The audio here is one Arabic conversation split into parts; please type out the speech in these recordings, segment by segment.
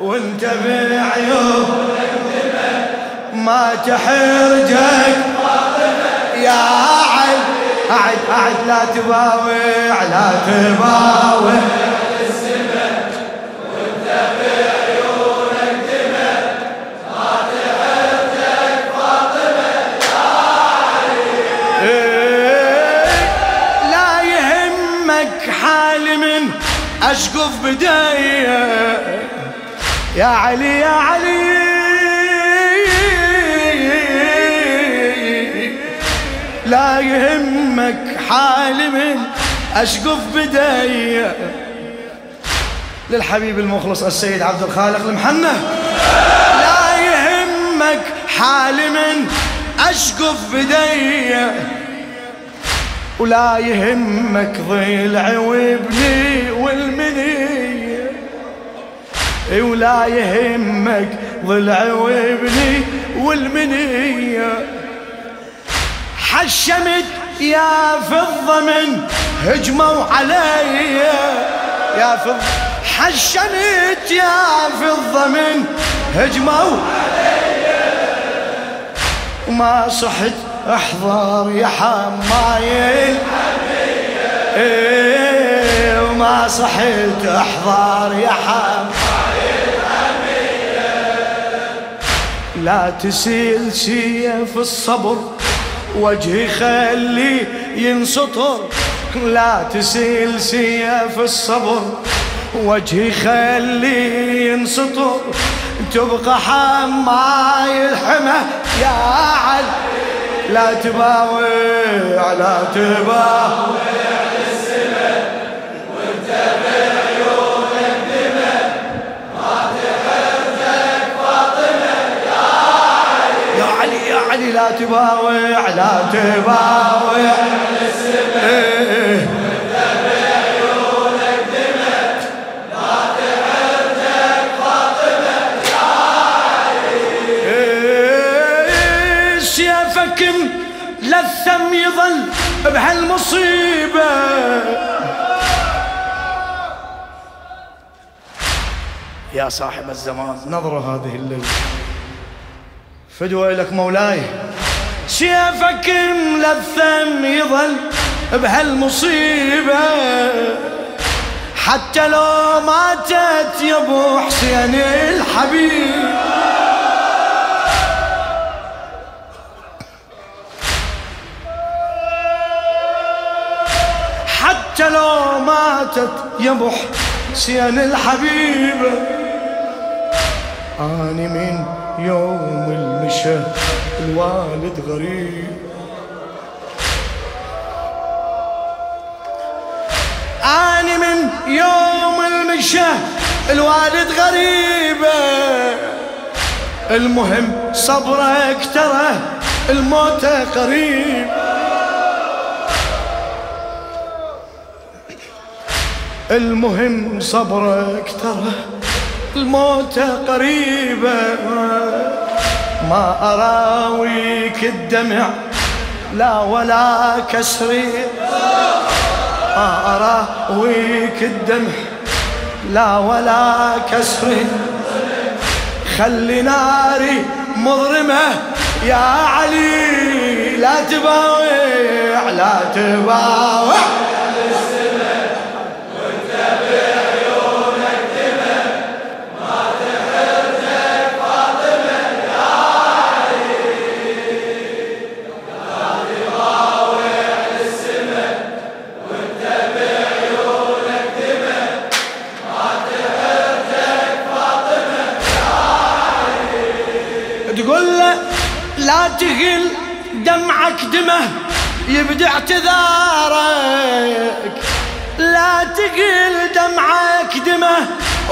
وانت بعيونك ما تحرجك. يا عد أعد أعد لا تباوع لا تباوع أشقف بداية. يا علي يا علي. لا يهمك حالي من أشقف بدايه للحبيب المخلص السيد عبد الخالق المحنة. لا يهمك حالي من أشقف بدايه ولا يهمك ضلعي وابني ولا يهمك ضلعي وابني والمنية. حشمت يا فضة من هجموا علي يا فضة. حشمت يا فضة من هجموا علي وما صحت احضر يا حمايل. إيه وما صحيت احضر يا حمايل. لا تسيل سيف الصبر. وجهي خلي ينسطر. لا تسيل سيف الصبر. وجهي خلي ينسطر. تبقى حماي الحمى يا علي. لا تباوع لا تباوع للسماء وانت تباوع لا تباوع للسماء إيه للثم يظل بهالمصيبة. يا صاحب الزمان نظرة هذه الليلة. فدوى لك مولاي. سيفك ملثم يظل بهالمصيبة. حتى لو ماتت يا أبو حسين الحبيب. حتى لو ماتت يا أبو حسين الحبيبة اني من يوم المشى الوالد غريب اني من يوم المشى الوالد غريبة المهم صبرك ترى الموت قريب المهم صبرك ترى الموت قريبة ما أراويك الدمع لا ولا كسري. ما أراويك الدمع لا ولا كسري. خلي ناري مظلمة يا علي لا تباوع لا تباوع.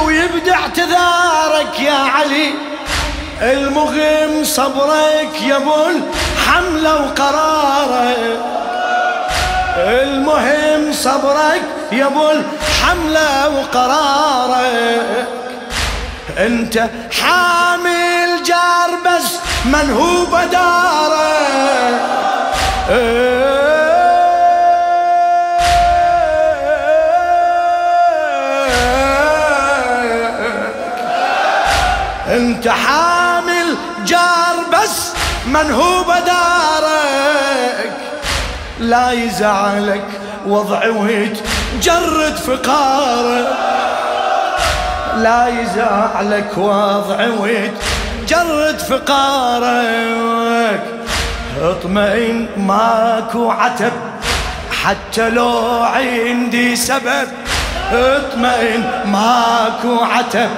ويبدع اعتذارك يا علي. المهم صبرك يا أبو الحملة وقرارك. المهم صبرك يا أبو الحملة وقرارك. أنت حامل جار بس من هو انت حامل جار بس من هو بدارك لا يزعلك وضع ويتجرد فقارك. لا يزعلك وضع ويتجرد فقارك. اطمئن ماكو عتب حتى لو عندي سبب. اطمئن ماكو عتب.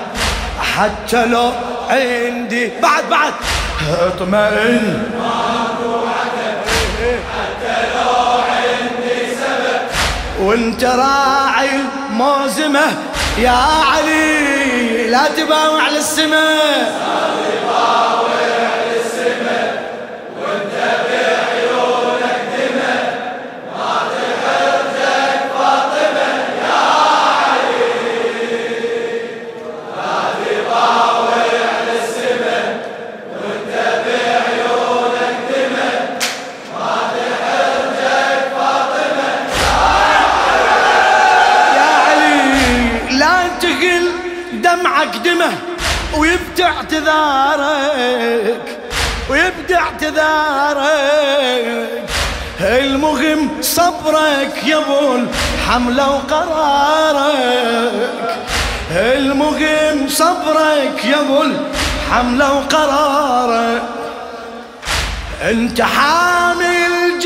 حتى لو عندي بعد بعد. اطمئن. ماكو حتى لو عندي سبب وانت راعي الموزمه يا علي لا تباوع على الحملة وقرارك المهم صبرك يا ابو الحملة وقرارك أنت حامل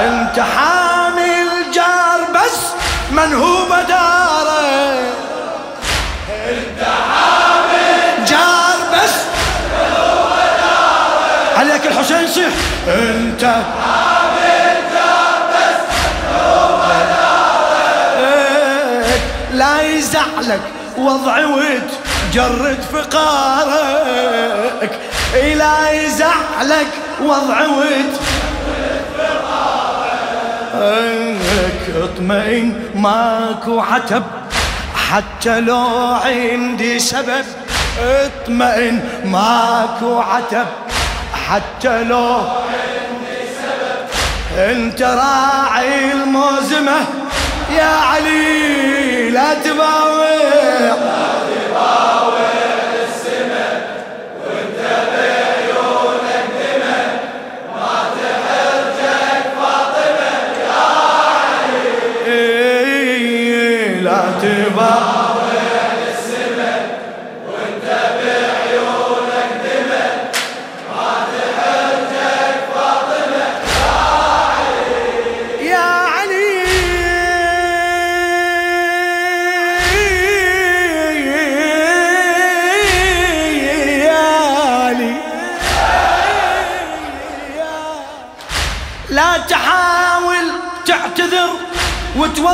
أنت حامل من هو بداره أنت لا يزعلك وضع وتجرد فقارك. لا يزعلك وضع وتجرد فقارك. اطمئن ماكو عتب حتى لو عندي سبب. اطمئن ماكو عتب حتى لو انت راعي الموزمة يا علي لا تباوع.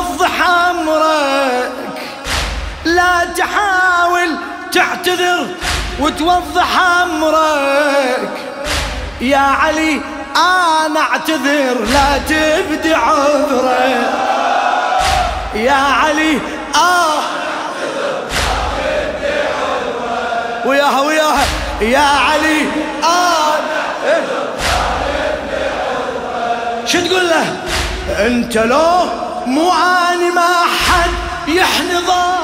وتوضح امرك لا تحاول تعتذر وتوضح امرك يا علي أنا أعتذر لا تبدي عذرك. يا علي آه. وياها وياها يا علي آه. شو تقول له؟ أنت لو مو اني ما حد يحني ظهر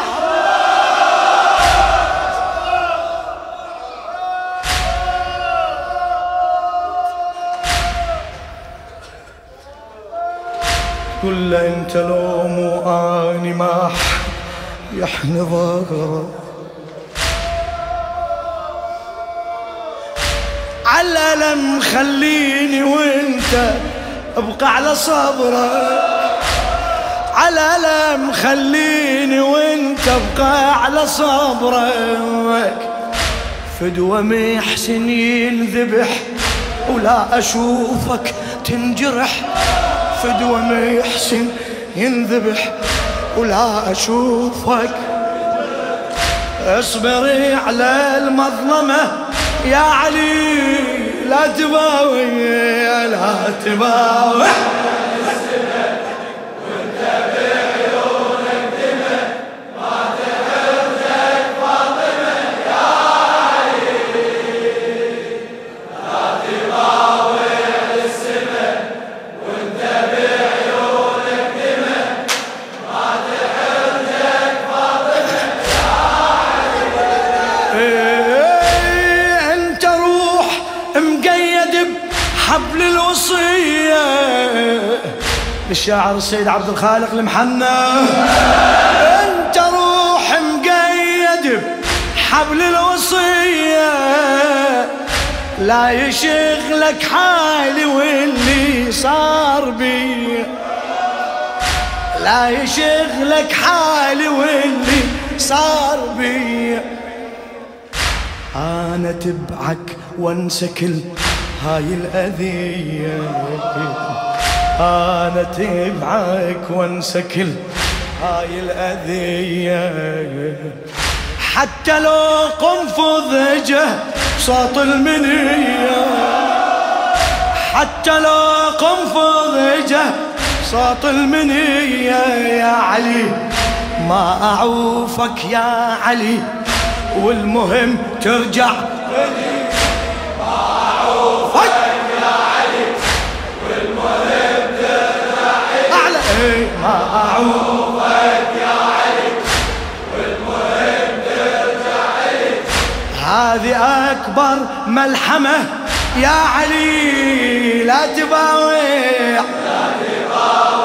قل له انت لو مو اني ما حد يحني ظهر على لم خليني وانت أبقى على صبرك. على لم خليني وإنت ابقى على صبرك. فدوى محسن ينذبح ولا أشوفك تنجرح. فدوى محسن ينذبح ولا أشوفك. اصبري على المظلمة يا علي لا تباوي لا تباوي. للشاعر السيد عبد الخالق المحنى أنت روح مقيد بحبل الوصية. لا يشغلك حالي واللي صار بي. لا يشغلك حالي واللي صار بي. أنا تبعك وانسى كل هاي الأذية. أنا تبعك وانسى كل هاي الأذية. حتى لو قنفذ جه صوت المنية. حتى لو قنفذ جه صوت المنية. يا علي ما أعوفك يا علي والمهم ترجع. هذه أكبر ملحمة. يا علي لا تباوع. لا تباوع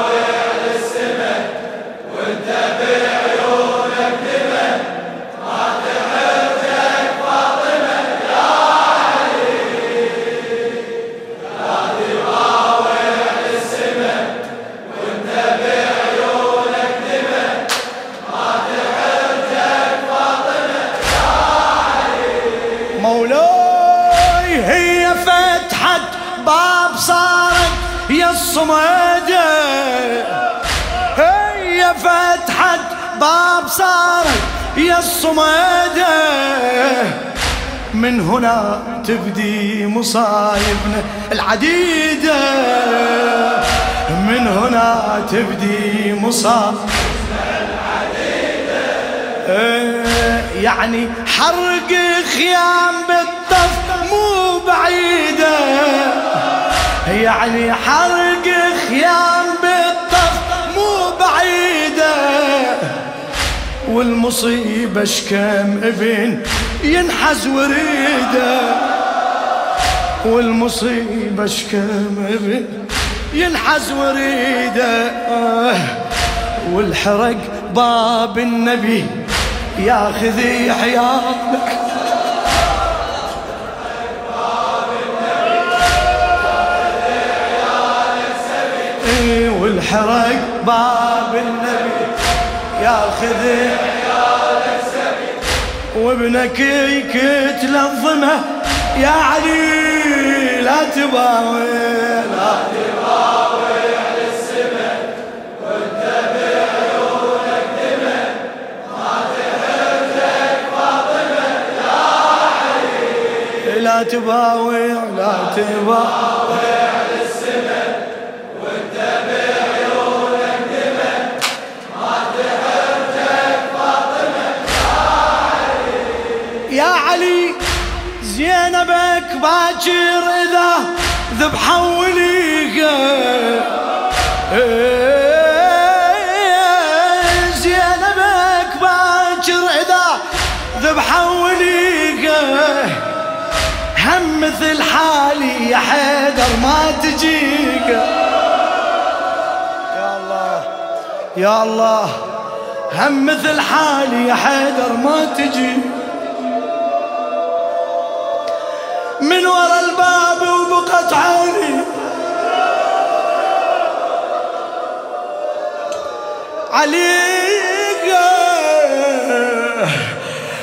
باب صارت يا الصميدة من هنا تبدي مصايبنا العديدة من هنا تبدي مصايبنا يعني حرق خيام بالطف مو بعيدة يعني حرق خيام والمصيبة شكم ابن ينحز وريده. والمصيبة شكم ابن ينحز وريده. آه والحرق باب النبي. ياخذ حياتك. إيه، والحرق باب النبي. ياخذ وابنك يكتلظمه. يا علي لا تباوع لا تباوع للسماء وانت بعيونك دمى ما تحرجك فاطمة يا علي لا تباوع لا تباوع باكر إذا ذبحوا وليقه زينبك باكر إذا ذبحوا وليقه هم مثل حالي يا حيدر ما تجيك يا الله يا الله. هم مثل حالي يا حيدر ما تجي من ورا الباب وبقت عيني. عليك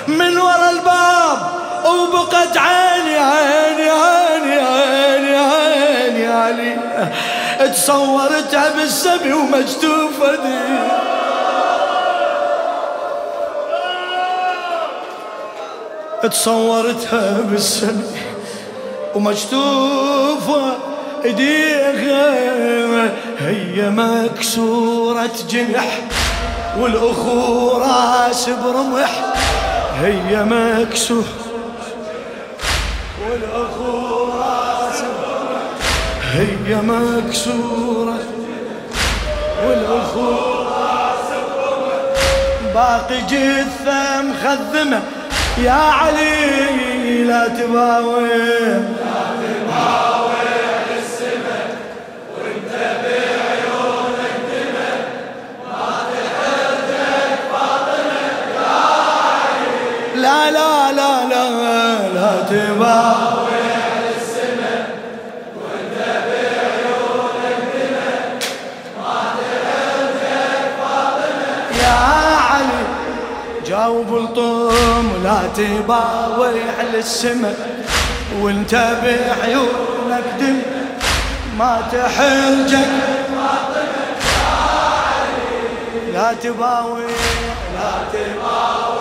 من ورا الباب وبقت عيني عيني عيني عيني عيني علي. تصورتها بالسبي ومجتوفة دي. تصورتها بالسبي. ومجتوفة ايديها هي مكسورة جنح والاخو راس برمح هي مكسورة والاخو راس برمح هي مكسورة والاخو راس برمح باقي جثة مخذمة يا علي لا تباوي. لا لا لا لا لا تباوع جاوب الطم لا تباوع للسما وانت بعيونك دم. ما تحرجك لا تباوع لا تباوع